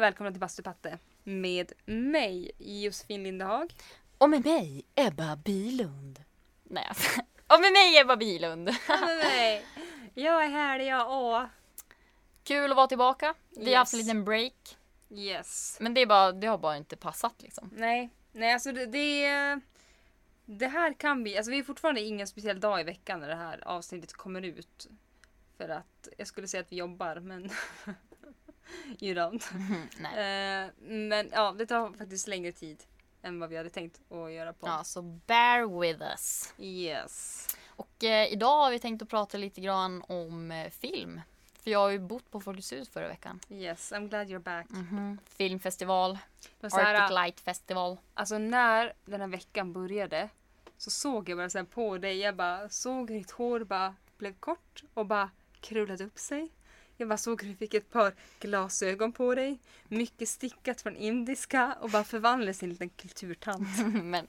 och välkomna till Bastupatte med mig Josefin Lindehag. Och med mig, Ebba Bilund. Nej, alltså. Och med mig, Ebba Bilund. Och med mig. Jag är här jag och. Kul att vara tillbaka. Vi har Yes. haft en liten break. Yes. Men det, är bara, det har bara inte passat liksom. Nej, nej alltså det, det, det här kan bli, alltså vi är fortfarande ingen speciell dag i veckan när det här avsnittet kommer ut. För att jag skulle säga att vi jobbar men you don't. Nej. Eh, men ja, det tar faktiskt längre tid än vad vi hade tänkt att göra på. Ja, så bear with us. Yes. Och eh, idag har vi tänkt att prata lite grann om eh, film. För jag har ju bott på Folkets hus förra veckan. Yes, I'm glad you're back. Mhm. Filmfestival, Men så här, Arctic Light Festival. Alltså när den här veckan började så såg jag bara sen på dig, jag bara såg hur ditt hår bara blev kort och bara krulade upp sig. Jag bara såg hur du fick ett par glasögon på dig, mycket stickat från indiska och bara förvandlades till en liten kulturtant. Men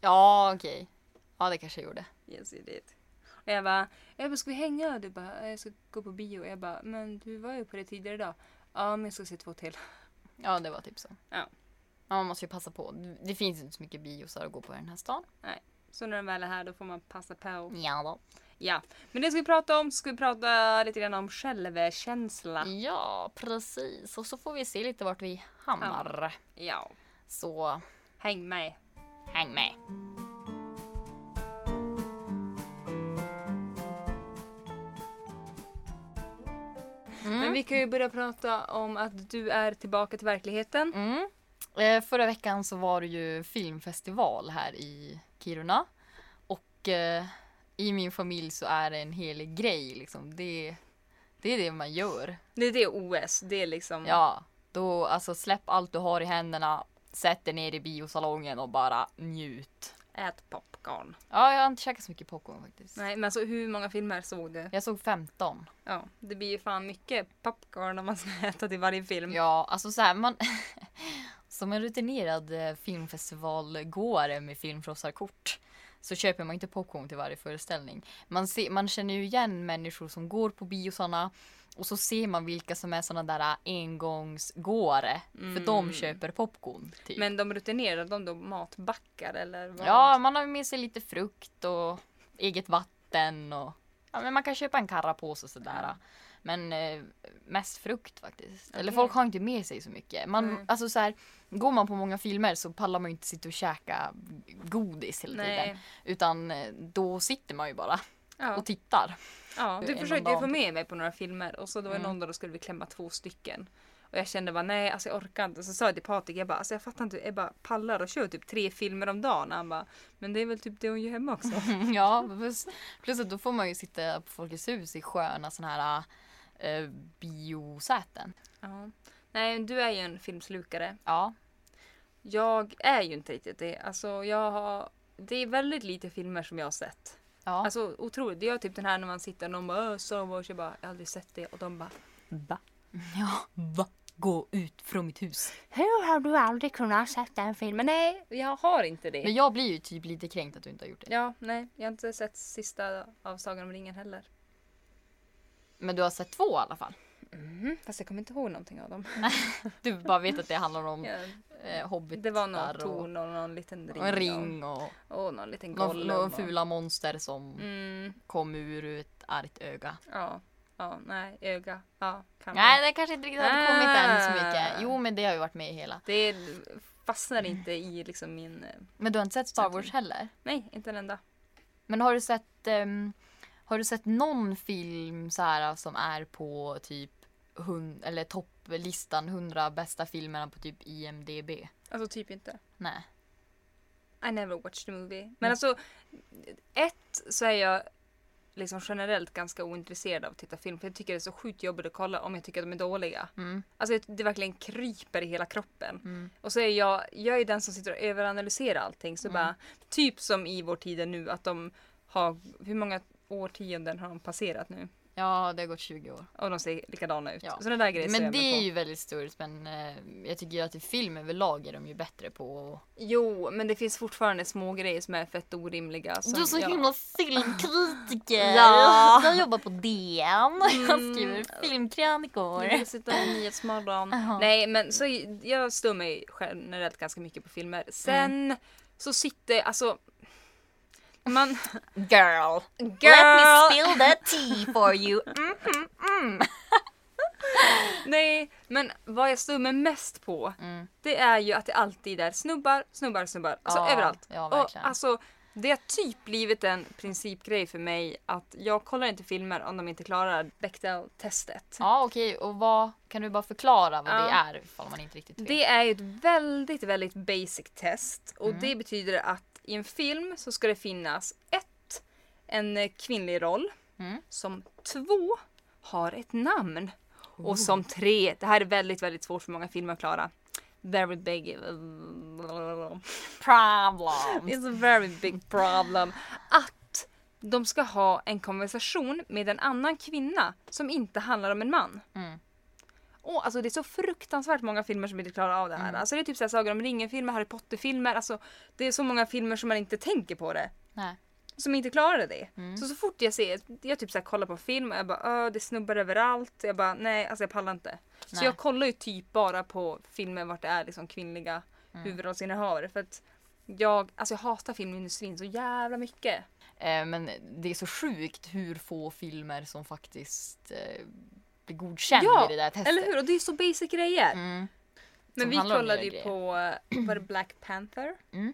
ja, okej. Ja, det kanske jag gjorde. Yes you did. Och jag bara, jag bara, ska vi hänga? Du bara, jag ska gå på bio. Och jag bara, men du var ju på det tidigare idag. Ja, men jag ska se två till. Ja, det var typ så. Ja. Ja, man måste ju passa på. Det finns inte så mycket biosar att gå på i den här stan. Så när den väl är här då får man passa på. Ja då. Ja, men det ska vi prata om. Ska vi prata lite grann om självkänsla. Ja, precis. Och så får vi se lite vart vi hamnar. Ja, Så häng med. häng med. Men vi kan ju börja prata om att du är tillbaka till verkligheten. Mm. Eh, förra veckan så var det ju filmfestival här i Kiruna. Och eh, i min familj så är det en hel grej liksom. Det, det är det man gör. Det är det OS. Det är liksom... Ja, då alltså släpp allt du har i händerna. Sätt dig ner i biosalongen och bara njut. Ät popcorn. Ja, jag har inte käkat så mycket popcorn faktiskt. Nej, men alltså hur många filmer såg du? Jag såg 15. Ja, det blir ju fan mycket popcorn om man ska äta till varje film. Ja, alltså så här, man... Som en rutinerad eh, filmfestivalgåare med filmfrossarkort så köper man inte popcorn till varje föreställning. Man, ser, man känner ju igen människor som går på biosarna och så ser man vilka som är såna där engångsgåare. För de köper popcorn. Typ. Men de rutinerade, de då matbackar eller vad? Ja, man har med sig lite frukt och eget vatten och ja, men man kan köpa en karrapåse sådär. Men eh, mest frukt faktiskt. Eller Okej. folk har inte med sig så mycket. Man, Mm. alltså så här, går man på många filmer så pallar man ju inte sitta och käka godis hela Nej. tiden. Utan eh, då sitter man ju bara Ja. och tittar. Ja, du en försökte ju få med mig på några filmer och så då var det Mm. någon dag då skulle vi klämma två stycken. Och jag kände bara nej, alltså jag orkar inte. Så sa jag till Patrik, jag bara, alltså jag fattar inte, jag bara pallar och kör typ tre filmer om dagen. Han bara, men det är väl typ det hon gör hemma också. ja, plus, plus att då får man ju sitta på Folkets hus i sköna såna här eh, biosäten. ja. Nej, du är ju en filmslukare. Ja, Jag är ju inte riktigt det. Alltså jag har, det är väldigt lite filmer som jag har sett. ja. Alltså otroligt. Det är typ den här när man sitter och någon bara "Åh, Star Wars. Jag bara, jag har aldrig sett det. Och de bara, va? ja. Va? Gå ut från mitt hus. Hur har du aldrig kunnat sett den filmen? Nej, jag har inte det. Men jag blir ju typ lite kränkt att du inte har gjort det. Ja, nej, jag har inte sett sista av Sagan om ringen heller. Men du har sett två i alla fall. Mm, fast jag kommer inte ihåg någonting av dem. Du bara vet att det handlar om Ja, eh, hobbitar det var någon torn och någon liten ring. och en ring och Och, och någon liten någon, någon och- fula monster som Mm, kom ur ett argt öga. ja, ja, nej, öga. Ja, kanske. Nej, det kanske inte riktigt hade kommit än så Ah. mycket. Jo, men det har ju varit med i hela. Det fastnar inte i liksom min... eh, Men du har inte sett Star Wars heller? Nej, inte en enda. Men har du sett ehm, Har du sett någon film så här som är på typ hun, eller topplistan 100 bästa filmerna på typ IMDB? Alltså typ inte. Nej. I never watched the movie. Men Mm. alltså, ett så är jag liksom generellt ganska ointresserad av att titta film. För jag tycker det är så sjukt jobbigt att kolla om jag tycker att de är dåliga. Mm. Alltså det verkligen kryper i hela kroppen. Mm. Och så är jag, jag är den som sitter och överanalyserar allting. Så Mm. bara, typ som i vår tid nu att de har, hur många årtionden har de passerat nu? Ja, det har gått 20 år. och de ser likadana ut. Ja. Sådana där grejer ser Men jag det är på. ju väldigt stort men eh, jag tycker ju att i film överlag är de ju bättre på Jo, men det finns fortfarande små grejer som är fett orimliga. Som, Du är så ja. himla filmkritiker! Ja. Jag jobbar på DN. Jag Mm. skriver Jag filmkrönikor. vill sitta i Nyhetsmorgon. Jaha. Nej, men så jag stör mig generellt ganska mycket på filmer. Sen så sitter, alltså... Man... Girl, let me Girl! spill the tea for you. Mhm, mm. Nej, men vad jag stör mig mest på Mm. det är ju att det alltid är snubbar, snubbar, snubbar. Alltså Ja, överallt. ja, och verkligen. alltså, det har typ blivit en principgrej för mig att jag kollar inte filmer om de inte klarar Bechdel-testet. Ja okej, och vad, kan du bara förklara vad Ja. det är ifall man inte riktigt vet? Det är ju ett väldigt, väldigt basic test och Mm. det betyder att i en film så ska det finnas ett, en eh, kvinnlig roll. Mm. Som två, har ett namn. Och som tre, det här är väldigt, väldigt svårt för många filmer att klara. Very big... Problem. It's a very big problem. Att de ska ha en konversation med en annan kvinna som inte handlar om en man. Mm. Åh, alltså det är så fruktansvärt många filmer som inte klarar av det här. Mm. Alltså det är typ så här Sagan om ringen-filmer, Harry Potter-filmer. Alltså det är så många filmer som man inte tänker på det. Nej. Som inte klarade det. Mm. Så så fort jag ser, jag typ så här kollar på film och jag bara det snubbar överallt. Jag bara nej, alltså jag pallar inte. Så Nej. jag kollar ju typ bara på filmer vart det är liksom kvinnliga Mm. huvudrollsinnehavare. För att jag, alltså jag hatar filmindustrin så jävla mycket. Eh, men det är så sjukt hur få filmer som faktiskt eh, blir godkänd Ja, i det där testet. Eller hur? Och det är så basic grejer. Mm. Men vi kollade ju grejer. på, var det Black Panther? Mm.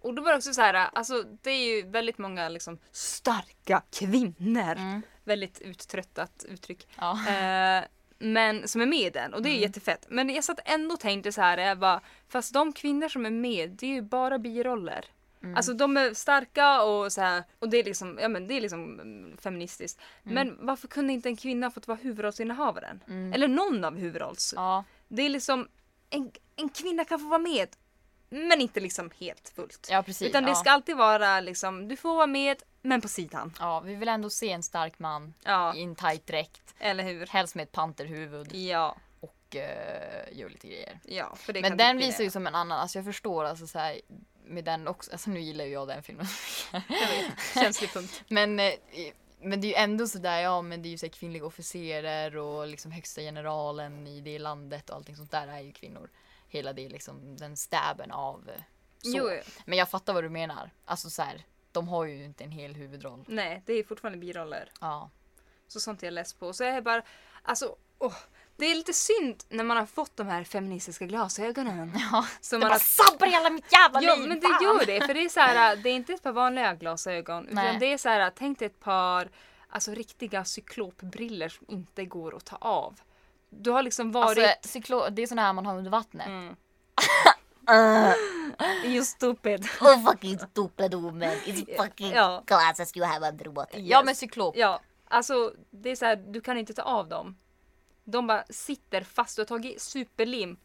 Och då var det också så här, alltså det är ju väldigt många liksom starka kvinnor. Mm. Väldigt uttröttat uttryck. Ja. Eh, men som är med i den och det är Mm. jättefett. Men jag satt ändå och tänkte så här, jag bara, fast de kvinnor som är med, det är ju bara biroller. Mm. Alltså de är starka och så här, och det är liksom, ja men det är liksom mm, feministiskt. Men varför kunde inte en kvinna fått vara huvudrollsinnehavaren? Mm. Eller någon av huvudrolls. ja. Det är liksom, en, en kvinna kan få vara med men inte liksom helt fullt. ja, precis. Utan det ja. ska alltid vara liksom, du får vara med men på sidan. ja, vi vill ändå se en stark man Ja, i en tight dräkt. eller hur? Helst med ett panterhuvud Ja, och uh, gör lite grejer. ja. För det Men kan den visar ju som en annan, alltså jag förstår alltså så här, med den också, alltså nu gillar ju jag den filmen. Jag vet, känslig punkt. men, eh, men det är ju ändå sådär, ja men det är ju så kvinnliga officerer och liksom högsta generalen i det landet och allting sånt där är ju kvinnor. Hela det liksom, den stäben av eh, så. Jo, jo. Men jag fattar vad du menar. Alltså så här, de har ju inte en hel huvudroll. nej, det är fortfarande biroller. Ja. Så sånt är jag less på. Så jag är bara, alltså, åh, det är lite synd när man har fått de här feministiska glasögonen. ja. Som Det man bara har sabbar hela mitt jävla Ja liv! men det gör det för det är så här, det är inte ett par vanliga glasögon Nej. utan det är så här, tänk dig ett par alltså riktiga cyklopbriller som inte går att ta av. Du har liksom varit... Alltså, cyklo- det är såna här man har under vattnet. mm. Uh, You stupid. Oh fucking stupid woman. It's fucking Ja. glasses you have under water. Ja men cyklop. Ja, alltså det är så här, du kan inte ta av dem. De bara sitter fast, du har tagit superlim,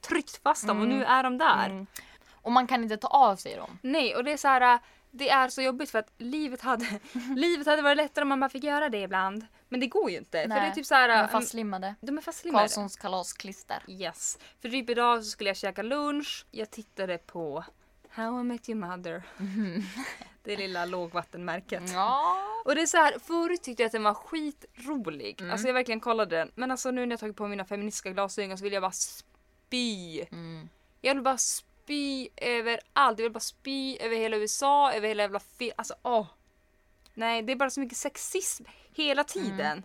tryckt fast dem och nu är de där. Mm. Och man kan inte ta av sig dem. Nej, och det är så här, det är så jobbigt för att livet hade, livet hade varit lättare om man bara fick göra det ibland. Men det går ju inte. För det är typ så här, de är fastslimmade. de är fastslimmade. Karlssons kalasklister. Yes. För typ idag så skulle jag käka lunch. Jag tittade på How I Met Your Mother. Det lilla lågvattenmärket. Ja. Och det är så här, förut tyckte jag att den var skitrolig. Mm. Alltså jag verkligen kollade den. Men alltså nu när jag tagit på mina feministiska glasögon så vill jag bara spy. Mm. Jag vill bara spy över allt. Jag vill bara spy över hela USA, över hela jävla film. Alltså åh. Nej, det är bara så mycket sexism hela tiden. Mm.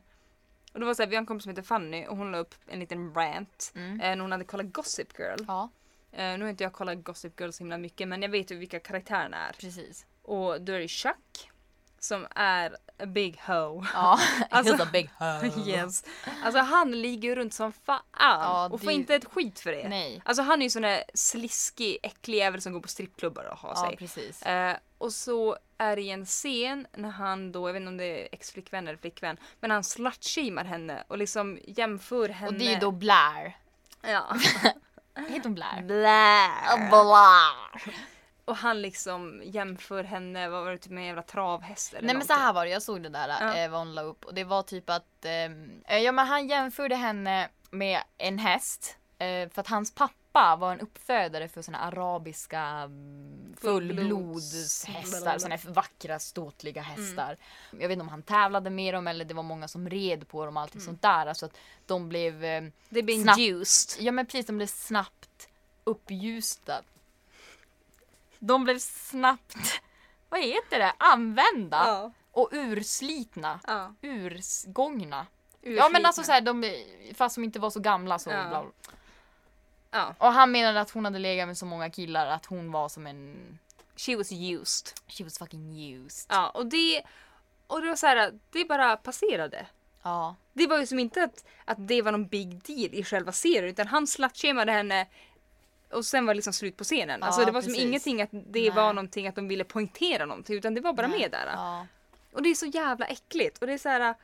Och det var så här, vi har en kompis som heter Fanny och hon la upp en liten rant Mm. eh, när hon hade kollat Gossip Girl. Ja, Eh, nu har inte jag kollat Gossip Girl så himla mycket men jag vet ju vilka karaktärerna är. precis. Och då är det Chuck som är a big hoe. Ja, Alltså- he's a big hoe. yes. Alltså han ligger runt som fan Ja, och det- får inte ett skit för det. Nej. Alltså han är ju sån där sliskig, äcklig jävel som går på strippklubbar och har Ja, sig. precis. Eh, och så är det i en scen när han då, jag vet inte om det är ex-flickvän eller flickvän, men han slutshamear henne och liksom jämför henne. Och det är ju då Blair. Ja. Heter hon Blair? Blair. Blair. Och han liksom jämför henne, vad var det, typ med en jävla travhäst eller Nej men så någonting. här var det, jag såg det där Ja. eh, vad hon la upp och det var typ att eh, ja men han jämförde henne med en häst eh, för att hans pappa var en uppfödare för såna arabiska mm, fullblodshästar, såna vackra ståtliga hästar. Jag vet inte om han tävlade med dem eller det var många som red på dem och allting sånt där. Alltså att de blev, eh, Det blir Snabbt. ja men precis de blev snabbt uppljusta. De blev snabbt, vad heter det, använda Ja. och urslitna. Ja. Ursgångna. Ja men alltså såhär, de, fast de inte var så gamla så. Ja. Bla. Ja. Och han menade att hon hade legat med så många killar att hon var som en... She was used. She was fucking used. Ja, och det, och det var så här, det bara passerade. Ja. Det var ju som inte att, att det var någon big deal i själva serien utan han slutshameade henne och sen var det liksom slut på scenen. Ja, alltså det var precis. som ingenting att det Nej. var någonting att de ville poängtera någonting utan det var bara Nej. med där. Ja. Och det är så jävla äckligt. Och det är så här,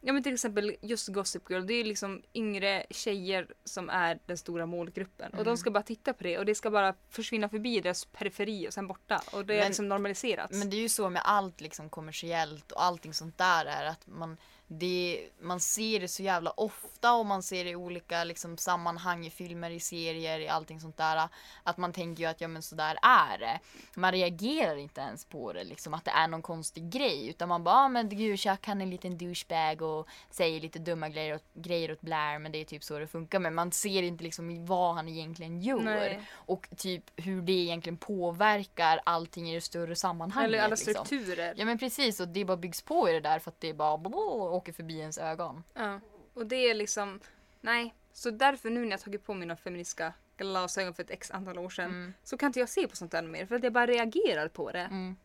ja men till exempel just Gossip Girl, det är liksom yngre tjejer som är den stora målgruppen. Och Mm. de ska bara titta på det och det ska bara försvinna förbi deras periferi och sen borta. Och det är Men- liksom normaliserats. Men det är ju så med allt liksom kommersiellt och allting sånt där är att man det, man ser det så jävla ofta och man ser det i olika liksom, sammanhang i filmer, i serier, i allting sånt där. Att man tänker ju att ja men sådär är det. Man reagerar inte ens på det liksom att det är någon konstig grej utan man bara ah, men gud Chuck han är en liten douchebag och säger lite dumma grejer åt, grejer åt Blair men det är typ så det funkar men man ser inte liksom vad han egentligen gör Nej. och typ hur det egentligen påverkar allting i det större sammanhanget. Eller alla liksom. strukturer. Ja men precis och det bara byggs på i det där för att det bara blå, åker förbi ens ögon. Ja. Och det är liksom, nej. Så därför nu när jag tagit på mina feministiska glasögon för ett x antal år sedan Mm. så kan inte jag se på sånt där mer för att jag bara reagerar på det. Mm.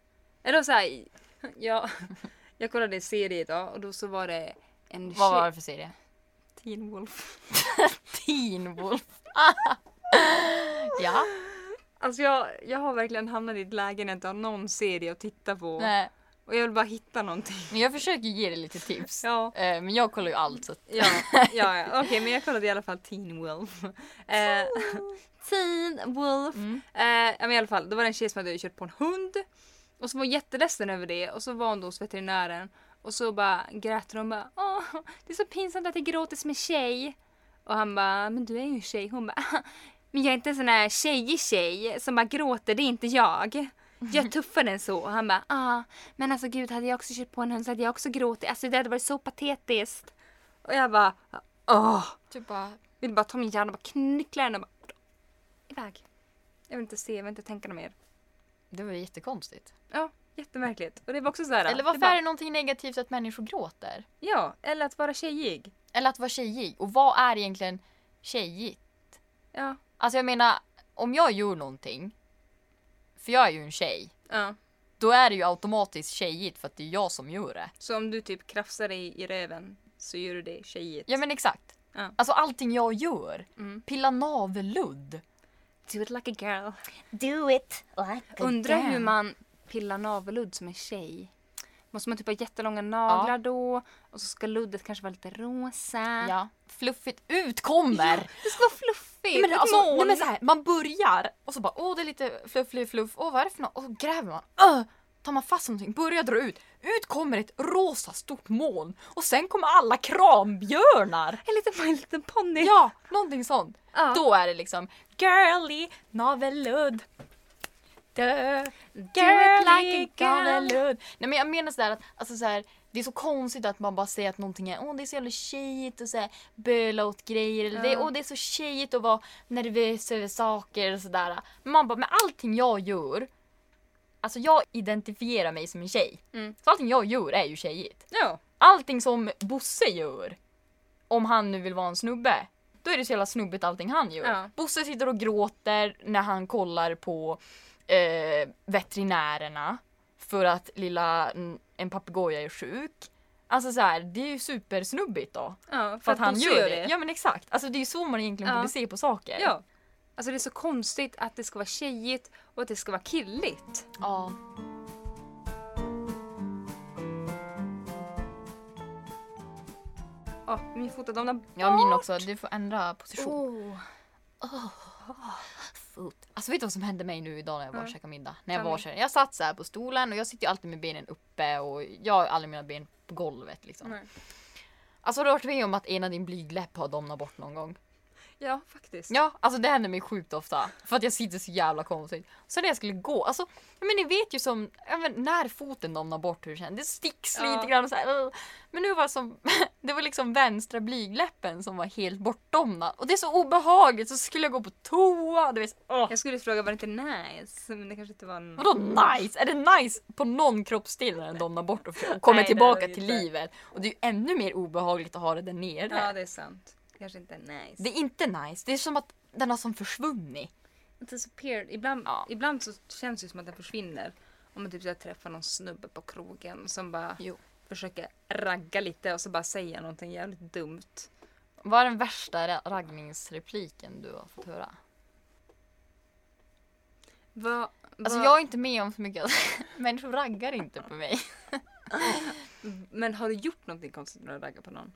Eller så här, ja, jag kollade en serie idag och då så var det en Vad var det för serie? Teen Wolf. Teen Wolf. ja. Alltså jag, jag har verkligen hamnat i ett läge när jag inte har någon serie att titta på. Nej. Och jag vill bara hitta någonting. Men jag försöker ge dig lite tips. Ja, Eh, men jag kollar ju allt så ja, ja, ja. okej men jag kollade i alla fall Teen Wolf. Eh, Teen Wolf. Mm. Eh, men i alla fall, då var det en tjej som hade kört på en hund. Och som var jätteledsen över det och så var hon då hos veterinären. Och så bara grät hon och bara Åh, det är så pinsamt att jag gråter som en tjej. Och han bara, men du är ju en tjej. Hon bara, men jag är inte en sån här tjejig tjej som bara gråter, det är inte jag. Jag är tuffare än så. Och han bara, ah, men alltså gud hade jag också kört på en hund så hade jag också gråtit. Alltså det hade varit så patetiskt. Och jag bara, åh. Typ bara... Vill bara ta min hjärna och bara knyckla den och bara iväg. Jag vill inte se, jag vill inte tänka mer. Det var jättekonstigt. Ja, jättemärkligt. Och det var också så här. Eller det varför bara- är det någonting negativt att människor gråter? Ja, eller att vara tjejig. Eller att vara tjejig? Och vad är egentligen tjejigt? Ja. Alltså jag menar, om jag gör någonting, för jag är ju en tjej, ja. då är det ju automatiskt tjejigt för att det är jag som gör det. Så om du typ krafsar dig i röven så gör du det tjejigt. Ja men exakt. Ja. Alltså allting jag gör. Mm. Pilla navelludd. Do it like a girl. Do it like a Undrar girl. hur man pillar navelludd som en tjej. Måste man typ ha jättelånga naglar då? Och så ska luddet kanske vara lite rosa. Ja. Fluffigt ut kommer! Det ska vara fluffigt! Nej, men alltså, nej, men så här, man börjar och så bara åh det är lite fluff, fluff, fluff. Åh vad är det för något? Och så gräver man. Öh! Tar man fast någonting, börjar dra ut. Ut kommer ett rosa stort moln. Och sen kommer alla krambjörnar. En liten My Little Pony. Ja, någonting sånt. Ja. Då är det liksom girly navelludd. Dö, like a girl. Nej men jag menar sådär att alltså såhär, det är så konstigt att man bara säger att någonting är åh det är så jävla tjejigt och såhär böla åt grejer eller det, åh det är så tjejigt att vara nervös över saker och sådär. Men man bara, med allting jag gör Alltså jag identifierar mig som en tjej. Mm. Så allting jag gör är ju tjejigt. Ja. Allting som Bosse gör, om han nu vill vara en snubbe, då är det så jävla snubbigt allting han gör. Ja. Bosse sitter och gråter när han kollar på eh, veterinärerna för att lilla en papegoja är sjuk. Alltså så här, det är ju supersnubbigt då. ja För att han Bosse gör det. Ja men exakt. Alltså det är ju så man egentligen Ja. borde se på saker. Ja. Alltså det är så konstigt att det ska vara tjejigt och att det ska vara killigt. ja. Ja, min fot har domnat Ja min också, du får ändra position. Oh. Food. Alltså vet du vad som hände mig nu idag när jag var och käkade middag? När jag var jag satt så på stolen och jag sitter ju alltid med benen uppe och jag har aldrig mina ben på golvet liksom. Nej. Alltså har du varit med om att ena din blygdläpp har domnat bort någon gång? Ja, faktiskt. Ja, alltså det händer mig sjukt ofta. För att jag sitter så jävla konstigt. Så när jag skulle gå, alltså, men ni vet ju som, men när foten domnar bort hur det känns. Det sticks Ja. lite grann så här, "Ugh." Men nu var det som, det var liksom vänstra blygdläppen som var helt bortdomnad. Och det är så obehagligt, så skulle jag gå på toa. Du vet, åh. Jag skulle fråga, var det inte nice? Men det kanske inte var en... Vadå nice? Är det nice på någon kroppsdel när den domnar bort och kommer Nej, tillbaka till livet? Och det är ju ännu mer obehagligt att ha det där nere. Ja, det är sant. Kanske inte är nice. Det är inte nice, det är som att den har som försvunnit. disappeared. Ibland, Ja. ibland så känns det som att den försvinner. Om man typ så träffar någon snubbe på krogen som bara Jo. försöker ragga lite och så bara säga någonting jävligt dumt. Vad är den värsta ra- raggningsrepliken du har fått höra? Vad, Alltså vad- jag är inte med om så mycket. Människor raggar inte på mig. Men har du gjort någonting konstigt när du raggar på någon?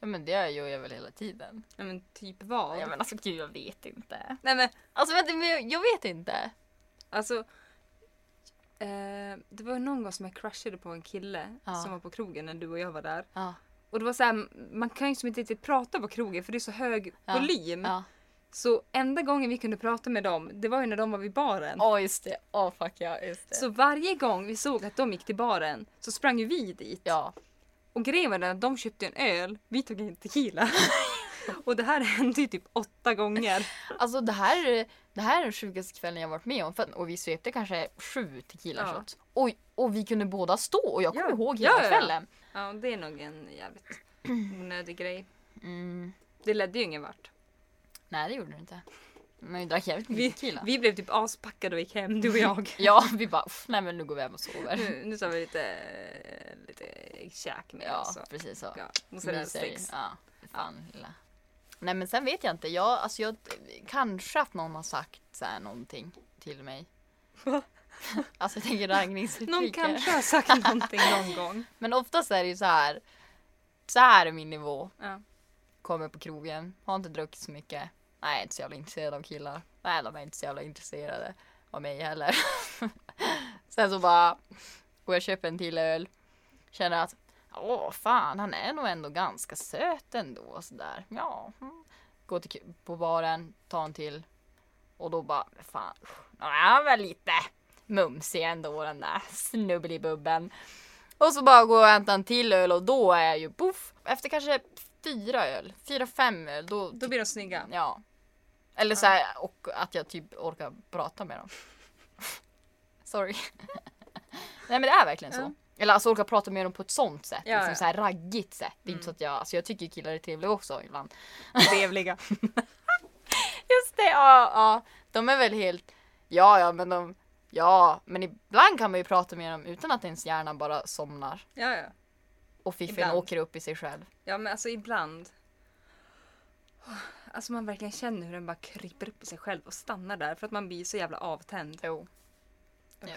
Ja, men det gör jag väl hela tiden. Ja men typ vad? Ja, men alltså gud jag vet inte. Nej men Alltså vänta, men jag, vet inte. alltså. Eh, det var någon gång som jag crushade på en kille Ja. som var på krogen när du och jag var där. Ja, Och det var så här, man kan ju som inte riktigt prata på krogen för det är så hög Ja. volym. ja. Så enda gången vi kunde prata med dem, det var ju när de var vid baren. Åh just det, åh fuck ja, just det. Så varje gång vi såg att de gick till baren så sprang ju vi dit. Ja, Och grejen var den att de köpte en öl, vi tog en tequila. och det här hände ju typ åtta gånger. alltså det här, det här är den sjukaste kvällen jag varit med om. För, och vi svepte kanske sju tequila Ja. Och, och vi kunde båda stå och jag kommer Ja. ihåg hela ja, ja. kvällen. Ja, det är nog en jävligt onödig grej. Mm. Det ledde ju ingen vart. Nej det gjorde det inte. Men vi drack jävligt mycket Vi, vi blev typ aspackade och gick hem, du och jag. Ja, vi bara "Uff, nej men nu går vi hem och sover. nu, nu tar vi lite, lite käk med Ja, oss. och- precis så. Ja, Myser. sticks. Ja, fan lilla. Nej men sen vet jag inte. Jag, alltså jag, kanske att någon har sagt så här någonting till mig. Alltså jag tänker raggningsrepliker. Någon kanske har sagt någonting någon gång. Men oftast är det ju så här. Så här är min nivå. Ja. Kommer på krogen, har inte druckit så mycket. Nej, jag är inte så jävla intresserad av killar. Nej, de är inte så jävla intresserade av mig heller. Sen så bara går jag och köper en till öl. Känner att åh fan, han är nog ändå ganska söt ändå. Och sådär. Ja. Mm. Går till på baren, tar en till. Och då bara, fan, han är väl lite mumsig ändå den där snubbelibubben. Och så bara går jag och hämtar en till öl och då är jag ju poff. Efter kanske fyra öl, fyra, fem öl, då, Då blir de snygga. ja. Eller så här, och att jag typ orkar prata med dem. Sorry. Nej men det är verkligen så. Eller alltså orka prata med dem på ett sånt sätt. Ja, liksom ja. så här raggigt sätt. Det är inte Mm. så att jag, alltså jag tycker killar är trevliga också ibland. Trevliga. Just det, ja, ja. De är väl helt, ja ja men de, ja men ibland kan man ju prata med dem utan att ens hjärna bara somnar. Ja, ja. Och fiffen Ibland. åker upp i sig själv. Ja men alltså ibland. Alltså man verkligen känner hur den bara kryper upp i sig själv och stannar där för att man blir så jävla avtänd. Jo. Ja. Ja.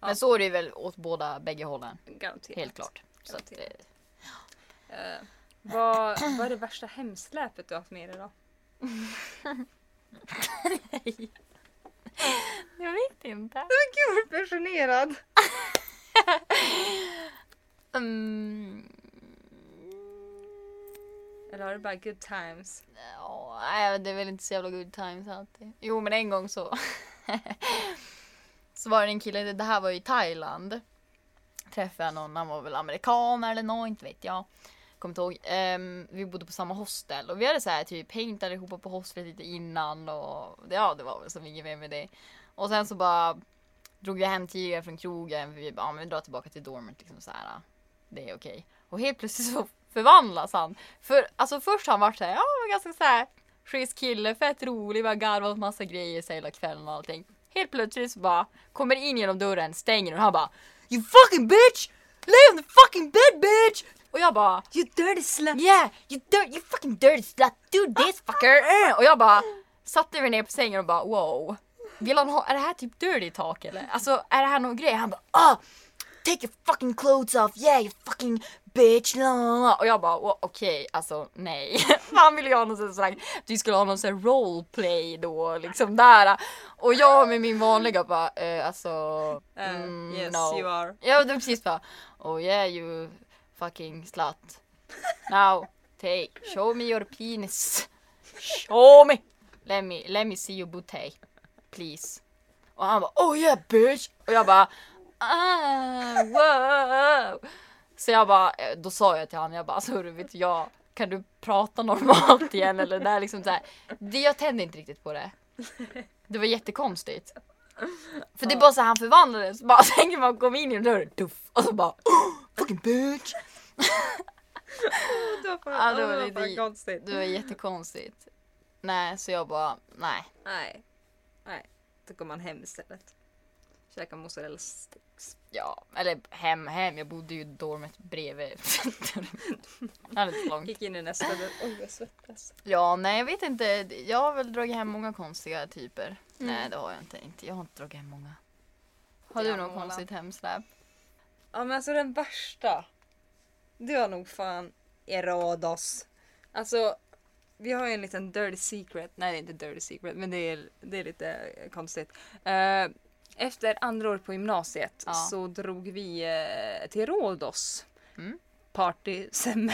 Men så är det väl åt båda, bägge hållen. Garanterat. Helt klart. Så att, eh, Eh, vad, vad är det värsta hemsläpet du har haft med dig då? jag vet inte. Gud vad passionerad! Mm. Eller har du bara good times? Ja, nej, det är väl inte så jävla good times alltid. Jo men en gång så Så var det en kille, det här var i Thailand Träffade jag någon, han var väl amerikan eller något, inte vet jag Kommer inte ihåg. Um, vi bodde på samma hostel och vi hade så här typ hängt allihopa på hostlet lite innan och ja det var väl som inget mer med det. Och sen så bara drog vi hem tidigare från krogen. Vi bara, ja, men vi drar tillbaka till dormet liksom så här. Det är okej. Och helt plötsligt så förvandlas han. För alltså först har han varit så här, ja men ganska så här schysst kille, fett rolig, bara garvat åt massa grejer så hela kvällen och allting. Helt plötsligt så bara kommer in genom dörren, stänger den och han bara You fucking bitch! Lay on the fucking bed bitch! Och jag bara You dirty slut! Yeah, you, dirt, you fucking dirty slut, do this fucker! Och jag bara satte mig ner på sängen och bara wow. Vill han ha, är det här typ dirty talk eller? Alltså är det här någon grej? Han bara ah! Take your fucking clothes off, yeah you fucking bitch. la, la, la." Och jag bara "Åh, okej, alltså nej. Han ville ju ha någon sån här, vi skulle ha någon sån här roleplay då liksom där. Och jag med min vanliga bara eh, alltså Uh, mm, yes, no. you are. Ja, det var precis bara Oh yeah you fucking slut. Now take, show me your penis. Show me! Let me, let me see your booty. Please. Och han bara oh yeah bitch! Och jag bara ah, wow. Så jag bara, eh, då sa jag till honom, jag bara alltså hörru vet jag, kan du prata normalt igen eller det är liksom så här. Det, jag tände inte riktigt på det. Det var jättekonstigt. För det är bara så här, han förvandlades, bara tänker man kom in i dörren, tuff, och så bara oh, fucking bitch. Det var, fan, Ja, det det var fan konstigt. Det var jättekonstigt. Nej, så jag bara, nej. Nej. Nej. Då går man hem istället. Käkar mozzarella sticks. Ja, eller hem, hem. Jag bodde ju i dormet bredvid. lite långt. Gick in i nästa dörr. Oj, jag svettas. Ja, nej jag vet inte. Jag har väl dragit hem många konstiga typer. Mm. Nej, det har jag inte. inte. Jag har inte dragit hem många. Har du har något konstigt hemsläp? Ja men alltså den värsta. Det var nog fan Erados. Alltså vi har ju en liten dirty secret. Nej det är inte dirty secret men det är, det är lite konstigt. Eh, efter andra året på gymnasiet Ja. så drog vi eh, till Rhodos. Mm. Party semme.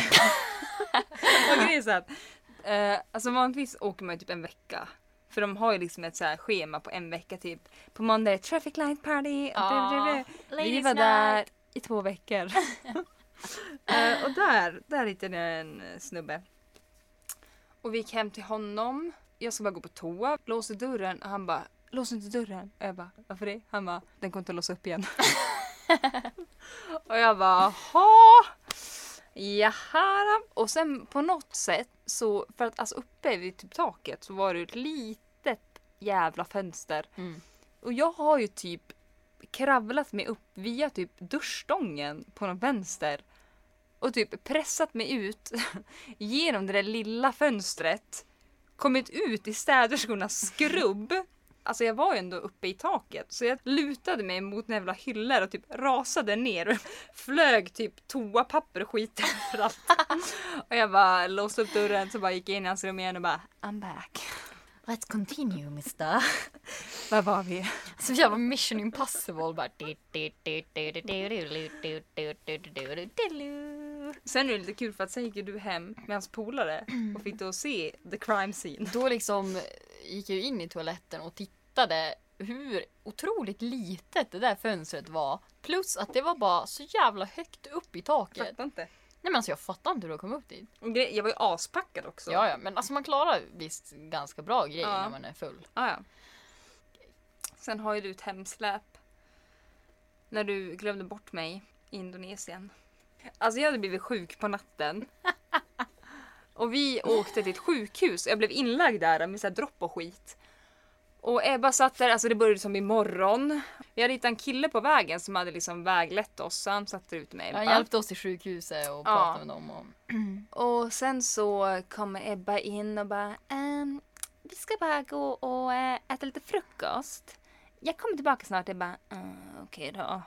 Och grejen är så att eh, alltså vanligtvis åker man ju typ en vecka. För de har ju liksom ett så här schema på en vecka typ. På måndag är det traffic light party. Ja. Vi var där i två veckor. Eh, och där, där hittade jag en snubbe. Och vi gick hem till honom. Jag ska bara gå på toa, låser dörren och han bara Lås inte dörren. Och jag bara varför det? Han bara den kommer inte att låsa upp igen. och jag bara jaha. Jaha. Och sen på något sätt så för att alltså uppe vid typ taket så var det ett litet jävla fönster. Mm. Och jag har ju typ kravlat mig upp via typ duschstången på någon vänster. Och typ pressat mig ut genom det där lilla fönstret. Kommit ut i städerskornas skrubb. Alltså jag var ju ändå uppe i taket så jag lutade mig mot jävla hyllor och typ rasade ner och flög typ toapapper och skit överallt. och jag bara låste upp dörren så bara gick jag in i hans rum igen och bara I'm back. Let's continue mister. Var var vi? Så jävla mission impossible bara. Sen är det lite kul för att sen gick ju du hem med hans polare och fick då se the crime scene. Då liksom gick jag ju in i toaletten och tittade hur otroligt litet det där fönstret var. Plus att det var bara så jävla högt upp i taket. Fattar inte. Nej men alltså jag fattar inte hur de kom upp dit. Gre- Jag var ju aspackad också. Ja ja men alltså man klarar visst ganska bra grejer Ja. när man är full. Ah, ja. Sen har ju du ett hemsläp. När du glömde bort mig i Indonesien. Alltså jag hade blivit sjuk på natten. Och vi åkte till ett sjukhus. Jag blev inlagd där med så här dropp och skit. Och Ebba satt där, alltså det började som imorgon. Vi hade hittat en kille på vägen som hade liksom väglett oss. Så han satt där ute med Ebba. Han hjälpte oss till sjukhuset och pratade med dem. Och... Och sen så kommer Ebba in och bara ehm, Vi ska bara gå och eh, äta lite frukost. Jag kommer tillbaka snart. Jag bara "Ah, okej då.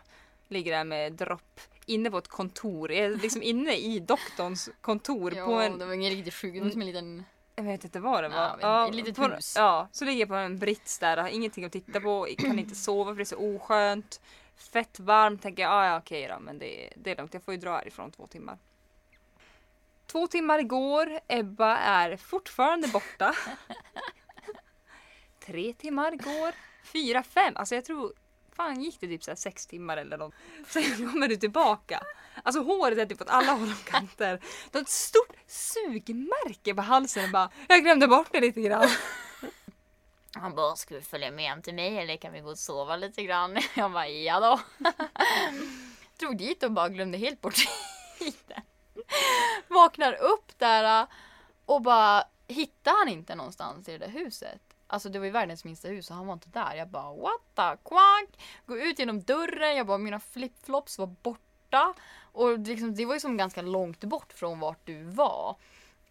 Ligger där med dropp inne på ett kontor. Jag är liksom inne i doktorns kontor Ja, på en det var ingen riktig var som en liten... jag vet inte vad det var. Ja, ett litet på, hus. Ja, så ligger jag på en brits där, har ingenting att titta på, kan inte sova för det är så oskönt. Fett varmt, tänker jag, ah, ja okej då, men det, det är lugnt, jag får ju dra härifrån två timmar. Två timmar igår, Ebba är fortfarande borta. Tre timmar går, fyra, fem, alltså jag tror Fan gick det typ så här sex timmar eller något. Sen kommer du tillbaka. Alltså håret är typ åt alla håll och kanter. Du har ett stort sugmärke på halsen och bara Jag glömde bort det lite grann. Han bara, ska vi följa med hem till mig eller kan vi gå och sova lite grann? Jag bara, ja då. Drog dit och bara glömde helt bort tiden. Vaknar upp där äh, och bara hittar han inte någonstans i det där huset. Alltså det var ju världens minsta hus och han var inte där. Jag bara what the quack. Går ut genom dörren, jag bara mina flipflops var borta. Och liksom, det var ju som ganska långt bort från vart du var.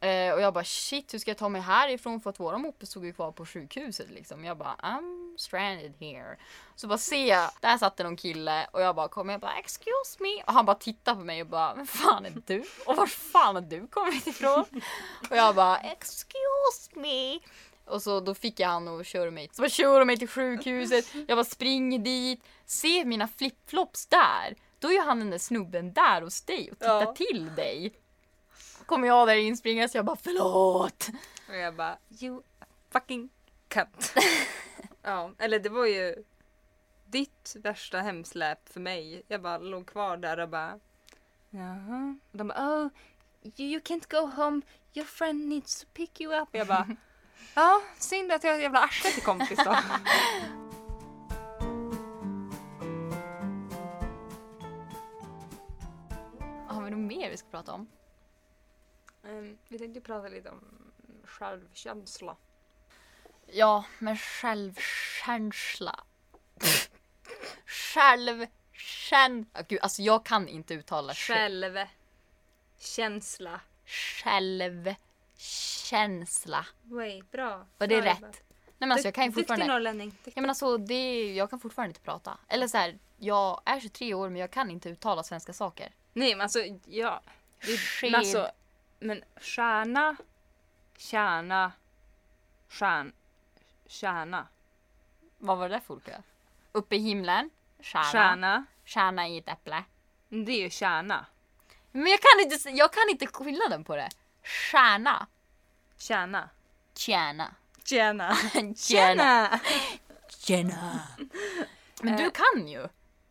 Eh, och jag bara shit hur ska jag ta mig härifrån för att våra moppe stod ju kvar på sjukhuset liksom. Jag bara I'm stranded here. Så bara ser jag, där satt det någon kille och jag bara kommer jag bara excuse me och han bara tittar på mig och bara vem fan är du? Och var fan har du kommit ifrån? och jag bara excuse me. Och så då fick jag han och köra mig. Så bara kör mig till sjukhuset. Jag bara springer dit. Ser mina flipflops där. Då är ju han den där snubben där hos dig och tittar Ja. till dig. Kommer jag där inspringa så jag bara förlåt. Och jag bara you fucking cunt. ja, eller det var ju ditt värsta hemsläp för mig. Jag bara låg kvar där och bara jaha. Och de bara oh you, you can't go home. Your friend needs to pick you up. Jag bara ja, synd att jag är ett jävla arsle till kompis då. Har vi något mer vi ska prata om? Ehm, vi tänkte prata lite om självkänsla. Ja, men självkänsla. Självkänsla. Gud, alltså jag kan inte uttala själv. Självkänsla. Självkänsla. Way, bra. Var det Bra rätt? Nej men alltså jag kan ju Duktig fortfarande... norrlänning. Duktig. Ja men alltså det, jag kan fortfarande inte prata. Eller så här, jag är 23 år men jag kan inte uttala svenska saker. Nej men alltså ja. Det, men alltså, men stjärna, kärna, stjärn, kärna, Vad var det där för olika? Uppe i himlen. Stjärna. stjärna. Stjärna i ett äpple. Det är ju kärna. Men jag kan inte, jag kan inte skillnaden på det. Stjärna. Kärna. Tjäna. Tjena. Tjäna. Tjäna. Men du Eh. kan ju.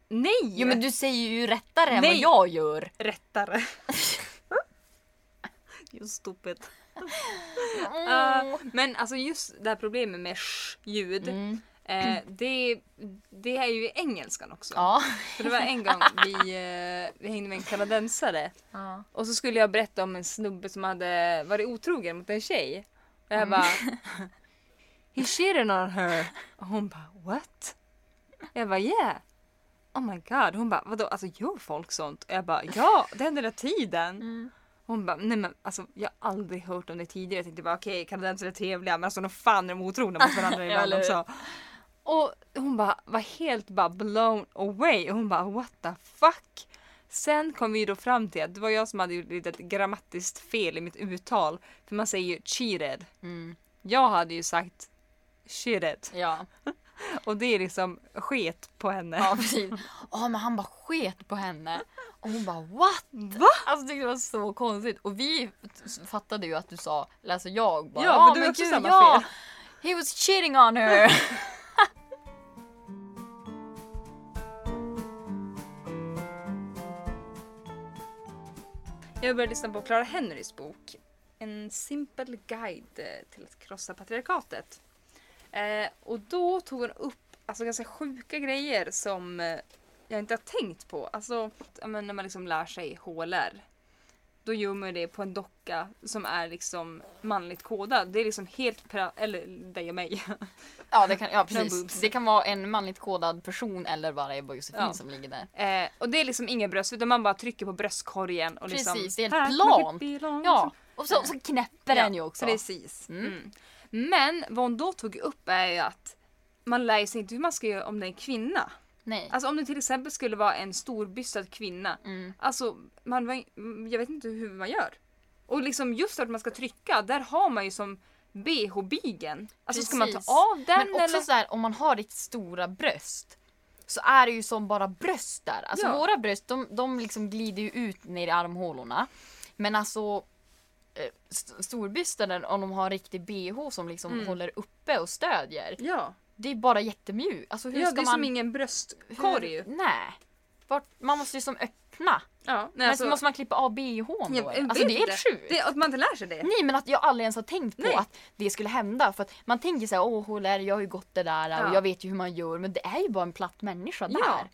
Nej! Jo men du säger ju rättare än vad Nej. jag gör. Rättare. Just stupid. Mm. Uh, men alltså just det här problemet med sh-ljud. Mm. Eh, det, det är ju i engelskan också. Ja. För det var en gång vi, eh, vi hängde med en kanadensare. ja. Och så skulle jag berätta om en snubbe som hade varit otrogen mot en tjej. Och jag bara... He cheated on her. Och hon bara what? Jag bara yeah. Oh my god. Hon bara vadå alltså gör folk sånt? Och jag bara ja det händer hela tiden. Mm. Hon bara nej men alltså jag har aldrig hört om det tidigare. Jag tänkte bara okej kanadensare är trevliga men alltså de fan är de otrogna mot varandra ibland också. Och hon bara var helt bara blown away. Och hon bara what the fuck. Sen kom vi då fram till att det var jag som hade gjort ett litet grammatiskt fel i mitt uttal. För man säger ju cheated. Mm. Jag hade ju sagt cheated. Ja. Och det är liksom sket på henne. Ja precis. Ja men han bara sket på henne. Och hon bara what? Va? Alltså det var så konstigt. Och vi fattade ju att du sa, eller alltså jag bara Ja, för du men gud, samma ja, fel." He was cheating on her. Jag började lyssna på Clara Henrys bok. En simpel guide till att krossa patriarkatet. Eh, och då tog hon upp alltså, ganska sjuka grejer som eh, jag inte har tänkt på. Alltså när man liksom lär sig HLR. Då gör man det på en docka som är liksom manligt kodad. Det är liksom helt, pra- eller dig och mig. ja, det kan, ja precis. Det kan vara en manligt kodad person eller bara Ebba och Josefin Ja. som ligger där. Eh, och det är liksom inga bröst utan man bara trycker på bröstkorgen. Och liksom, Precis, det är helt plant. Ja, och så, så knäpper den ju också. Precis. Mm. Mm. Men vad hon då tog upp är ju att man lär sig inte hur man ska göra om det är en kvinna. Nej. Alltså om det till exempel skulle vara en storbystad kvinna. Mm. Alltså man, jag vet inte hur man gör. Och liksom just att man ska trycka, där har man ju som bh-bygeln. Alltså ska man ta Precis. av den Men också eller? så här, om man har riktigt stora bröst så är det ju som bara bröst där. Alltså Ja. våra bröst de, de liksom glider ju ut ner i armhålorna. Men alltså eh, st- storbystade om de har riktig bh som liksom Mm. håller uppe och stödjer. Ja, Det är bara jättemjukt. Alltså hur ja ska det är man... som ingen bröstkorg ju. Nej. Vart, man måste ju som öppna. Ja, nej, Men alltså, så måste man klippa av bhn då? vet Alltså det är helt sjukt. Att man inte lär sig det. Nej men att jag aldrig ens har tänkt på Nej. att det skulle hända. För att man tänker så här, åh HLR, jag har ju gått det där Ja. och jag vet ju hur man gör. Men det är ju bara en platt människa där. Ja.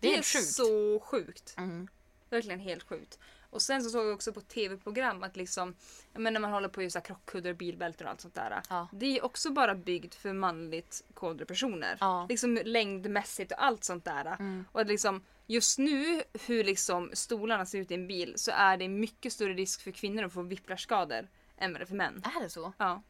Det är Det är sjukt. så sjukt. Mm. Verkligen helt sjukt. Och sen så såg jag också på tv-program att liksom, menar när man håller på så här krockkuddar, bilbälten och allt sånt där. Ja. Det är också bara byggt för manligt kodade personer. Ja. Liksom längdmässigt och allt sånt där. Mm. Och liksom, just nu hur liksom stolarna ser ut i en bil så är det mycket större risk för kvinnor att få whiplashskador än vad det är för män. Är det så? Ja.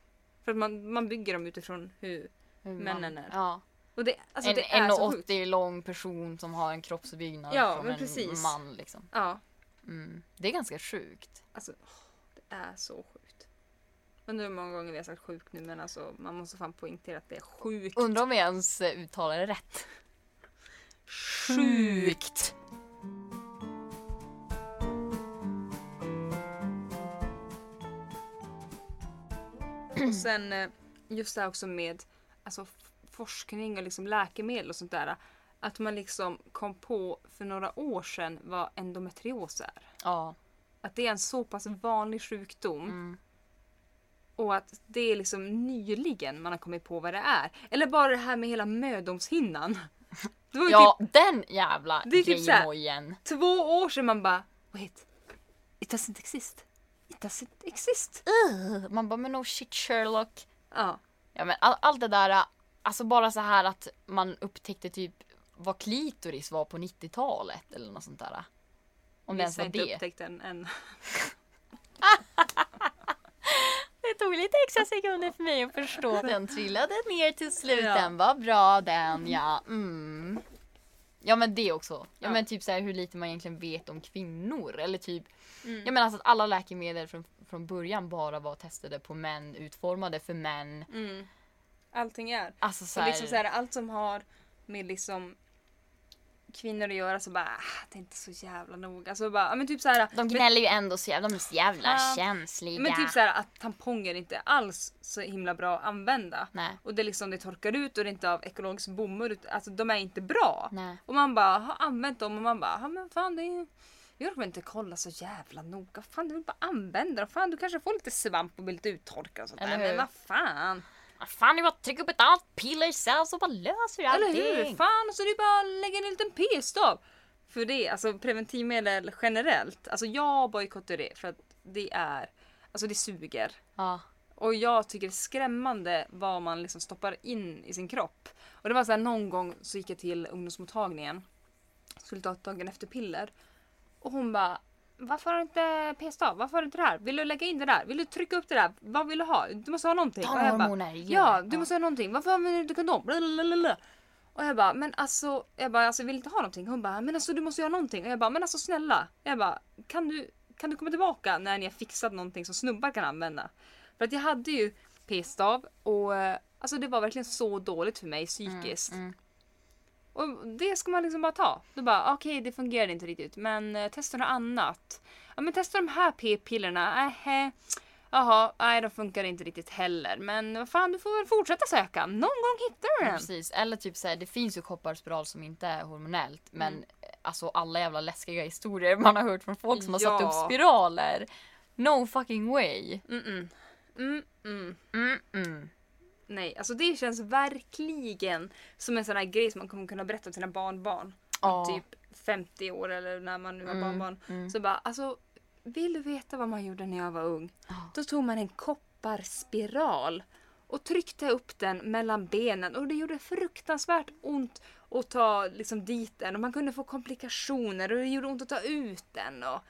För att man, man bygger dem utifrån hur... Hur Männen är. Ja. Och det, alltså en det är så sjukt. 1,80 lång person som har en kroppsbyggnad Ja, från men en precis. man liksom. Ja. Mm. Det är ganska sjukt. Alltså, det är så sjukt. Undrar hur många gånger vi har sagt sjukt nu men alltså man måste fan poängtera att det är sjukt. Undrar om vi ens eh, uttalar det rätt. Sjukt! Och sen eh, just det här också med alltså, forskning och liksom läkemedel och sånt där. Att man liksom kom på för några år sedan vad endometrios är. Ja. Att det är en så pass vanlig sjukdom. Mm. Och att det är liksom nyligen man har kommit på vad det är. Eller bara det här med hela mödomshinnan. Det var ju Ja, den jävla Det är typ så här- grejemojen. typ två år sedan man bara Wait, it doesn't exist. It doesn't exist. Ugh. Man bara, men no shit Sherlock. Ja. Ja men all, allt det där, alltså bara så här att man upptäckte typ vad klitoris var på 90-talet eller något sånt där. Om det ens var inte det. upptäckt den än. Det tog lite extra sekunder för mig att förstå. Den trillade ner till slut. Ja. Den var bra den ja. Mm. Ja men det också. Ja, Ja. men typ så här hur lite man egentligen vet om kvinnor. Eller typ. Mm. Jag menar alltså att alla läkemedel från, från början bara var testade på män. Utformade för män. Mm. Allting är. Alltså så Så här, liksom så här, allt som har med liksom kvinnor att göra så bara ah, det är inte så jävla noga. Alltså bara, men typ så här, De gnäller ju ändå så jävla, de är så jävla Ja. känsliga. men typ så här att tamponger inte alls så himla bra att använda. Nej. Och det är liksom det torkar ut och det är inte av ekologisk bomull. Alltså de är inte bra. Nej. Och man bara har använt dem och man bara, ja men fan det är ju... Jag orkar inte kolla så jävla noga. Fan du vill bara använda dem. Fan du kanske får lite svamp och blir lite uttorkad och sånt där. Men vad fan. Vad fan, det är bara att trycka upp ett annat piller sen så bara löser Eller allting. hur? Fan så är det bara att lägga en liten p-stav. För det, alltså preventivmedel generellt. Alltså jag bojkottar det för att det är, alltså det suger. Ja. Och jag tycker det är skrämmande vad man liksom stoppar in i sin kropp. Och det var så här någon gång så gick jag till ungdomsmottagningen. Skulle ta ett dagen efter piller. Och hon bara varför har du inte p-stav? Varför har du inte det här? Vill du lägga in det där? Vill du trycka upp det där? Vad vill du ha? Du måste ha någonting. Ta hormoner. Ja, du måste ha någonting. Varför använder du inte kondom? Blablabla. Och jag bara, men alltså, jag bara, alltså jag vill inte ha någonting. Hon bara, men alltså du måste ha någonting. Och jag bara, men alltså snälla. Jag bara, kan du, kan du komma tillbaka när ni har fixat någonting som snubbar kan använda? För att jag hade ju p-stav och eh, alltså det var verkligen så dåligt för mig psykiskt. Mm. Och det ska man liksom bara ta. Då bara, okej det fungerade inte riktigt men eh, testa något annat. Ja men testa de här p-pillerna. Äh, Jaha, nej de funkar inte riktigt heller. Men vad fan du får väl fortsätta söka. Någon gång hittar du Ja, den. precis. Eller typ såhär, det finns ju kopparspiral som inte är hormonellt. Men Mm. eh, alltså alla jävla läskiga historier man har hört från folk som har satt Ja. upp spiraler. No fucking way. Mm-mm. Mm-mm. Mm-mm. Nej, alltså det känns verkligen som en sån här grej som man kommer kunna berätta till sina barnbarn. Ja. Typ 50 år eller när man nu har Mm, barnbarn. mm. Så bara, alltså vill du veta vad man gjorde när jag var ung? Då tog man en kopparspiral och tryckte upp den mellan benen och det gjorde fruktansvärt ont att ta liksom, dit den och man kunde få komplikationer och det gjorde ont att ta ut den. Och,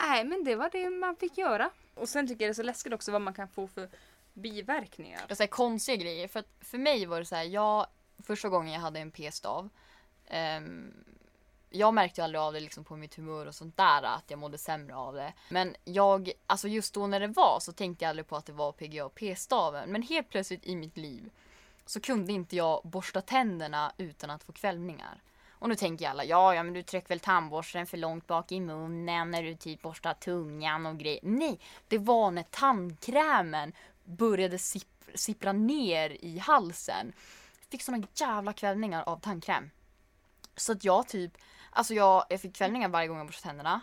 nej, men det var det man fick göra. Och sen tycker jag det är så läskigt också vad man kan få för biverkningar. Jag säger konstiga grejer. För, att för mig var det så här, jag, första gången jag hade en p-stav. ehm, jag märkte ju aldrig av det liksom på mitt humör och sånt där att jag mådde sämre av det. Men jag, alltså just då när det var så tänkte jag aldrig på att det var PGA och p-staven. Men helt plötsligt i mitt liv så kunde inte jag borsta tänderna utan att få kvällningar. Och nu tänker alla, ja, ja men du trycker väl tandborsten för långt bak i munnen när du typ borstar tungan och grejer. Nej, det var när tandkrämen började sipp, sippra ner i halsen. Fick såna jävla kvällningar av tandkräm. Så att jag typ, alltså jag, jag fick kvällningar varje gång jag borstade tänderna.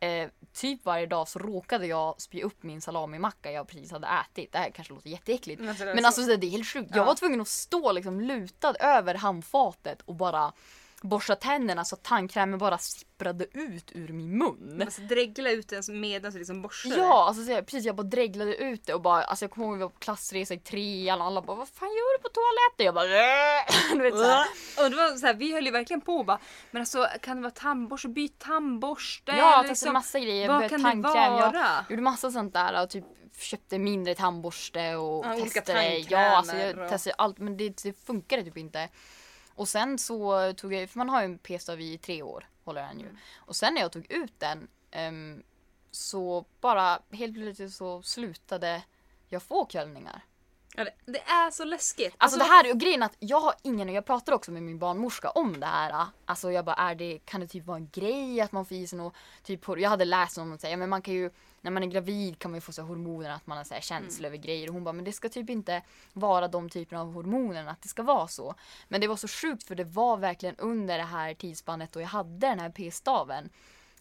Eh, typ varje dag så råkade jag spy upp min salamimacka jag precis hade ätit. Det här kanske låter jätteäckligt. Men alltså, det är Men så- alltså så det är helt sjukt. Jag Ja. var tvungen att stå liksom lutad över handfatet och bara borsta tänderna så tandkrämen bara sipprade ut ur min mun. Alltså, dregla ut den medan du liksom borstar Ja, alltså så jag, precis jag bara dreglade ut det och bara, alltså jag kommer ihåg vi var på klassresa i trean och alla bara vad fan gör du på toaletten? Jag bara "Äh." du vet så här. Och det var så här, vi höll ju verkligen på och bara, men alltså kan det vara tandborste? Byt tandborste! Ja, jag testade liksom, massa grejer. vad kan det tandkräm. Jag vara? gjorde massa sånt där och typ köpte mindre tandborste och Ja, testade. Ja, alltså jag testade allt men det, det funkade typ inte. Och sen så tog jag, för man har ju en p-stav i tre år, håller den ju. Mm. Och sen när jag tog ut den ehm, så bara helt plötsligt så slutade jag få kvällningar. Ja, det, det är så läskigt. Alltså det här, och grejen att jag har ingen, och jag pratar också med min barnmorska om det här. Alltså jag bara, är det, kan det typ vara en grej att man får i sig något, typ, jag hade läst om att säga, men man kan ju, när man är gravid kan man ju få så hormoner att man har så här känsla över grejer. Och hon bara, men det ska typ inte vara de typerna av hormoner, att det ska vara så. Men det var så sjukt för det var verkligen under det här tidsspannet och jag hade den här p-staven.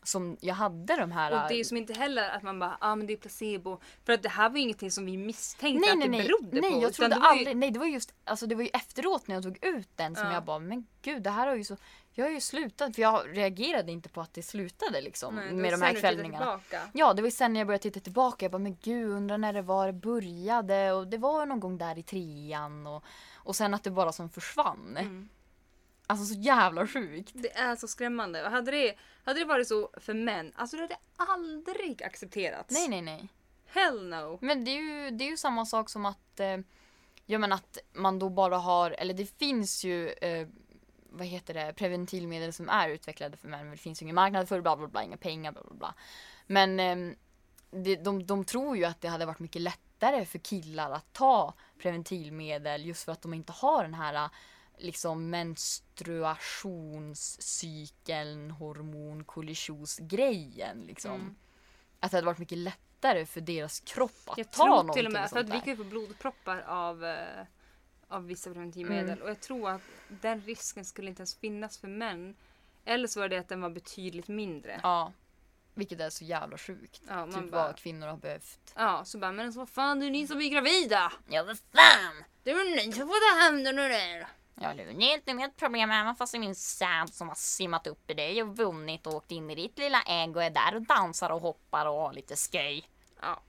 Som jag hade de här... Och det är ju som inte heller att man bara, ja ah, men det är placebo. För att det här var ju ingenting som vi misstänkte Nej att nej det berodde nej på. jag trodde det var ju- aldrig, nej det var just, alltså det var ju efteråt när jag tog ut den som Ja. jag bara, men gud det här har ju så, jag har ju slutat, för jag reagerade inte på att det slutade liksom Nej, det med de här kvällningarna. Ja det var ju sen när jag började titta tillbaka, jag bara men gud undrar när det var det började och det var någon gång där i trean och, och sen att det bara som försvann. Mm. Alltså så jävla sjukt. Det är så skrämmande. Och hade det, hade det varit så för män, alltså det hade aldrig accepterats. Nej nej nej. Hell no. Men det är ju, det är ju samma sak som att, eh, ja men att man då bara har, eller det finns ju, eh, vad heter det, preventivmedel som är utvecklade för män men det finns ju ingen marknad för bla bla bla, inga pengar, bla bla bla. Men eh, det, de, de tror ju att det hade varit mycket lättare för killar att ta preventivmedel just för att de inte har den här liksom menstruationscykeln, hormon, grejen liksom. Mm. Att det hade varit mycket lättare för deras kropp att Jag ta tror någonting till och med, för att vi kan ju få blodproppar av, eh, av vissa preventivmedel. Mm. Och jag tror att den risken skulle inte ens finnas för män. Eller så var det att den var betydligt mindre. Ja. Vilket är så jävla sjukt. Ja, typ bara- vad kvinnor har behövt. Ja, så bara, men så vad fan det är ni som är gravida! Ja, vad fan! Det är ni som får ta hand om det där! Ja, det är inte mitt problem även fast det är min säd som har simmat upp i dig och vunnit och åkt in i ditt lilla ägg och är där och dansar och hoppar och har lite sköj. Ja.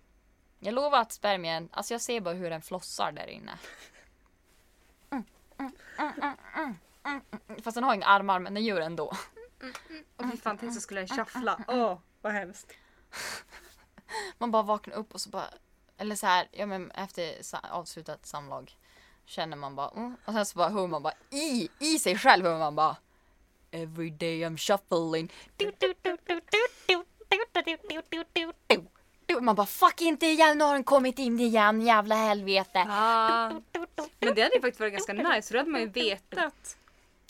Jag lovar att spermien, alltså jag ser bara hur den flossar där inne. Fast den har inga armar men den gör det ändå. Och fy fan, tänk så skulle den shuffla. Åh, vad hemskt. Man bara vaknar upp och så bara, eller så här, ja men efter avslutat samlag känner man bara mm. och sen så bara hör man bara i, i sig själv hör man bara Every day I'm shuffling Man bara fuck inte igen, nu har den kommit in igen, jävla helvete. Ah. Men det hade ju faktiskt varit ganska nice för då hade man ju vetat.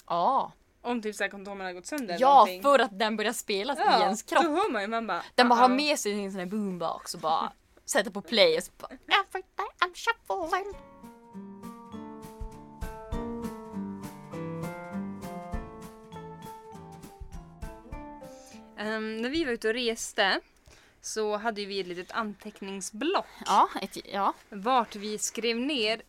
Ja. Ah. Om typ såhär kondomen har gått sönder Ja, någonting. för att den börjar spelas ja, i ens kropp. Då hör man ju, man bara, den bara uh -oh. har med sig sin sån här boombox och bara sätter på play och så bara I'm shuffling. När vi var ute och reste så hade vi ett litet anteckningsblock Ja, ett, ja. vart vi skrev ner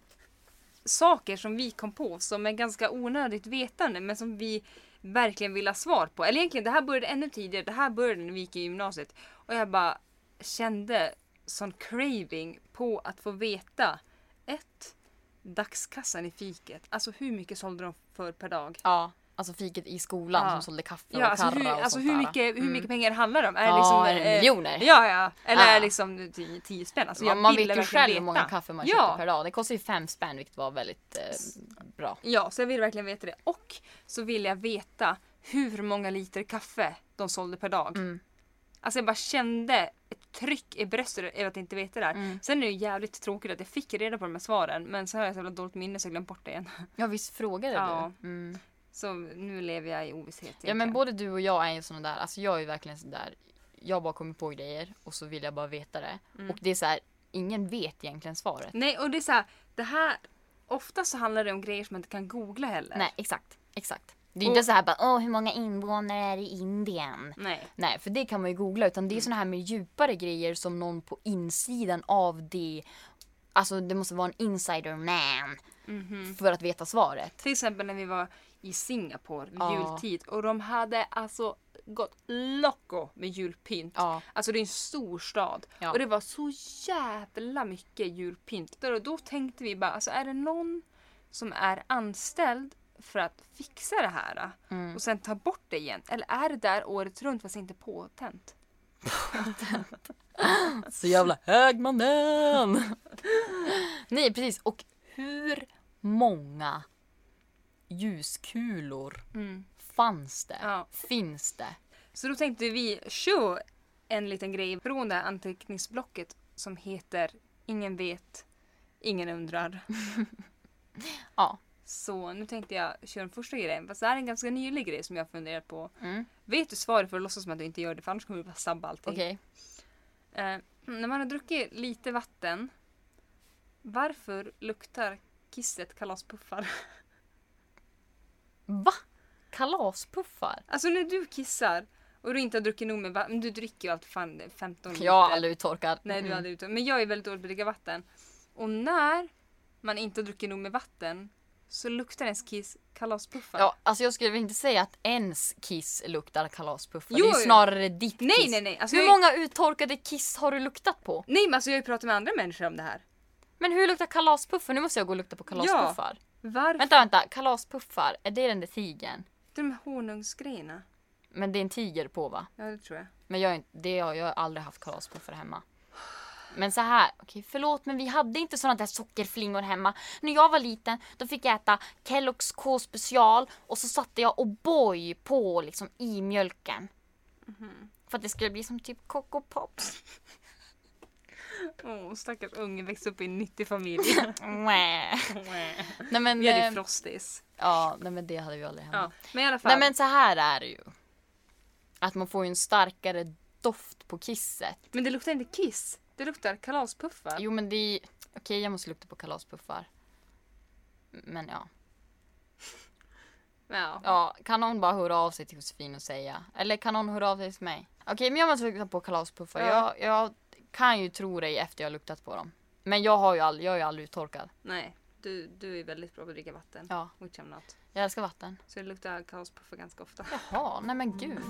saker som vi kom på som är ganska onödigt vetande men som vi verkligen vill ha svar på. Eller egentligen, det här började ännu tidigare. Det här började när vi gick i gymnasiet. Och jag bara kände sån craving på att få veta ett Dagskassan i fiket. Alltså hur mycket sålde de för per dag? Ja, alltså fiket i skolan Ja. som sålde kaffe Ja, och alltså, karra hur, och alltså sånt hur, där. mycket, hur Mm. mycket pengar handlar det om? Är det liksom, eh, miljoner? Ja, ja. Eller är det liksom 10 10 spänn? Alltså, man, man vet ju själv hur många kaffe man köper per dag. Det kostar ju fem spänn vilket var väldigt eh, bra. Ja, så jag vill verkligen veta det. Och så vill jag veta hur många liter kaffe de sålde per dag. Mm. Alltså jag bara kände ett tryck i bröstet över att inte veta det här. Mm. Sen är det ju jävligt tråkigt att jag fick reda på de här svaren men så har jag så jävla dåligt minne så jag glömt bort det igen. Ja visst frågade Ja. du? Mm. Så nu lever jag i ovisshet. Ja men både du och jag är ju såna där, alltså jag är ju verkligen sån där. Jag bara kommer på grejer och så vill jag bara veta det. Mm. Och det är så här, ingen vet egentligen svaret. Nej och det är så här, det här Ofta så handlar det om grejer som man inte kan googla heller. Nej exakt, exakt. Det är Och- inte så här bara, Åh, hur många invånare är det i Indien? Nej. nej för det kan man ju googla utan Mm. det är såna här med djupare grejer som någon på insidan av det, alltså det måste vara en insider man Mhm. för att veta svaret. Till exempel när vi var i Singapore vid Ja. jultid och de hade alltså gått loco med julpynt. Ja. Alltså det är en stor stad Ja. och det var så jävla mycket julpynt. Då, då tänkte vi bara, alltså är det någon som är anställd för att fixa det här Mm. och sen ta bort det igen? Eller är det där året runt fast inte påtänt? Så jävla hög mannen! Nej precis och hur många ljuskulor Mm. fanns det? Ja. Finns det? Så då tänkte vi köra en liten grej från det här anteckningsblocket som heter Ingen vet, ingen undrar. Ja. Så nu tänkte jag köra den första grejen. Fast det här är en ganska nylig grej som jag funderat på. Mm. Vet du svaret för att låtsas som att du inte gör det för annars kommer du bara sabba allting. Okej. Eh, när man har druckit lite vatten, varför luktar kisset kalaspuffar? Va? Kalaspuffar? Alltså när du kissar och du inte har druckit nog med vatten, du dricker ju alltid fan 15 liter. Jag har aldrig uttorkad. Nej, du Mm. hade ute. Men jag är väldigt dålig på att dricka vatten. Och när man inte har druckit nog med vatten så luktar ens kiss kalaspuffar. Ja, alltså jag skulle inte säga att ens kiss luktar kalaspuffar. Jo, det är ju snarare ditt Nej, kiss. nej, nej. Alltså, Hur jag, många uttorkade kiss har du luktat på? Nej, men alltså jag har ju pratat med andra människor om det här. Men hur luktar kalaspuffar? Nu måste jag gå och lukta på kalaspuffar. Varför? Vänta, vänta. Kalaspuffar, är det den där tigern? De honungsgrejerna. Men det är en tiger på va? Ja, det tror jag. Men jag, är inte- det har jag har aldrig haft kalaspuffar hemma. Men så här, okej förlåt men vi hade inte sådana där sockerflingor hemma. När jag var liten då fick jag äta Kellogg's K-special och så satte jag O'boy på liksom i mjölken. För att det skulle bli som typ Coco Pops. Åh, stackars unge växte upp i en 90-familj. Mwah. nej men, Vi hade eh, Frosties. ja, nej men det hade vi aldrig hemma. Ja, men i alla fall. Nej men så här är det ju. Att man får ju en starkare doft på kisset. Men det luktar inte kiss. Det luktar kalaspuffar. Jo men det är Okej jag måste lukta på kalaspuffar. Men ja. Ja. Ja, kan någon bara höra av sig till Josefin och säga? Eller kan någon höra av sig till mig? Okej men jag måste lukta på kalaspuffar. Ja. Jag, jag kan ju tro dig efter jag har luktat på dem. Men jag har ju aldrig, jag är ju aldrig uttorkad. Nej, du, du är väldigt bra på att dricka vatten. Ja, Which I'm not. jag älskar vatten. Så det luktar kalaspuffar ganska ofta. Jaha, nej men gud.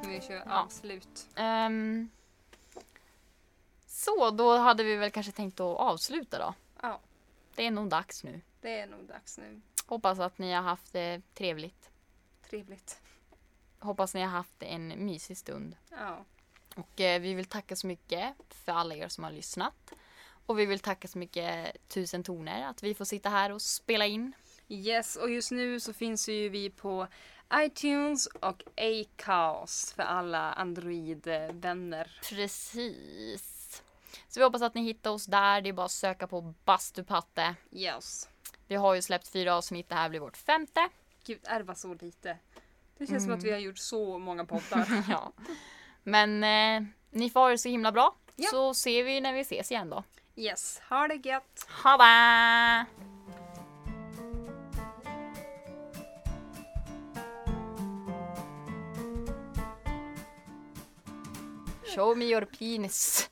Ska vi köra Ja. avslut? Ehm, så, då hade vi väl kanske tänkt att avsluta då. Ja, Det är nog dags nu. det är nog dags nu. Hoppas att ni har haft det trevligt. Trevligt. Hoppas ni har haft en mysig stund. Ja. Och eh, vi vill tacka så mycket för alla er som har lyssnat. Och vi vill tacka så mycket Tusen Toner att vi får sitta här och spela in. Yes, och just nu så finns ju vi på iTunes och Acast för alla Android-vänner. Precis. Så vi hoppas att ni hittar oss där. Det är bara att söka på Bastupatte. Yes. Vi har ju släppt fyra avsnitt. Det här blir vårt femte. Gud, är det bara så lite? Det känns som att vi har gjort så många poddar. ja. Men eh, ni får ha det så himla bra. Ja. Så ser vi när vi ses igen då. Yes, ha det gött! Ha det! Show me your penis.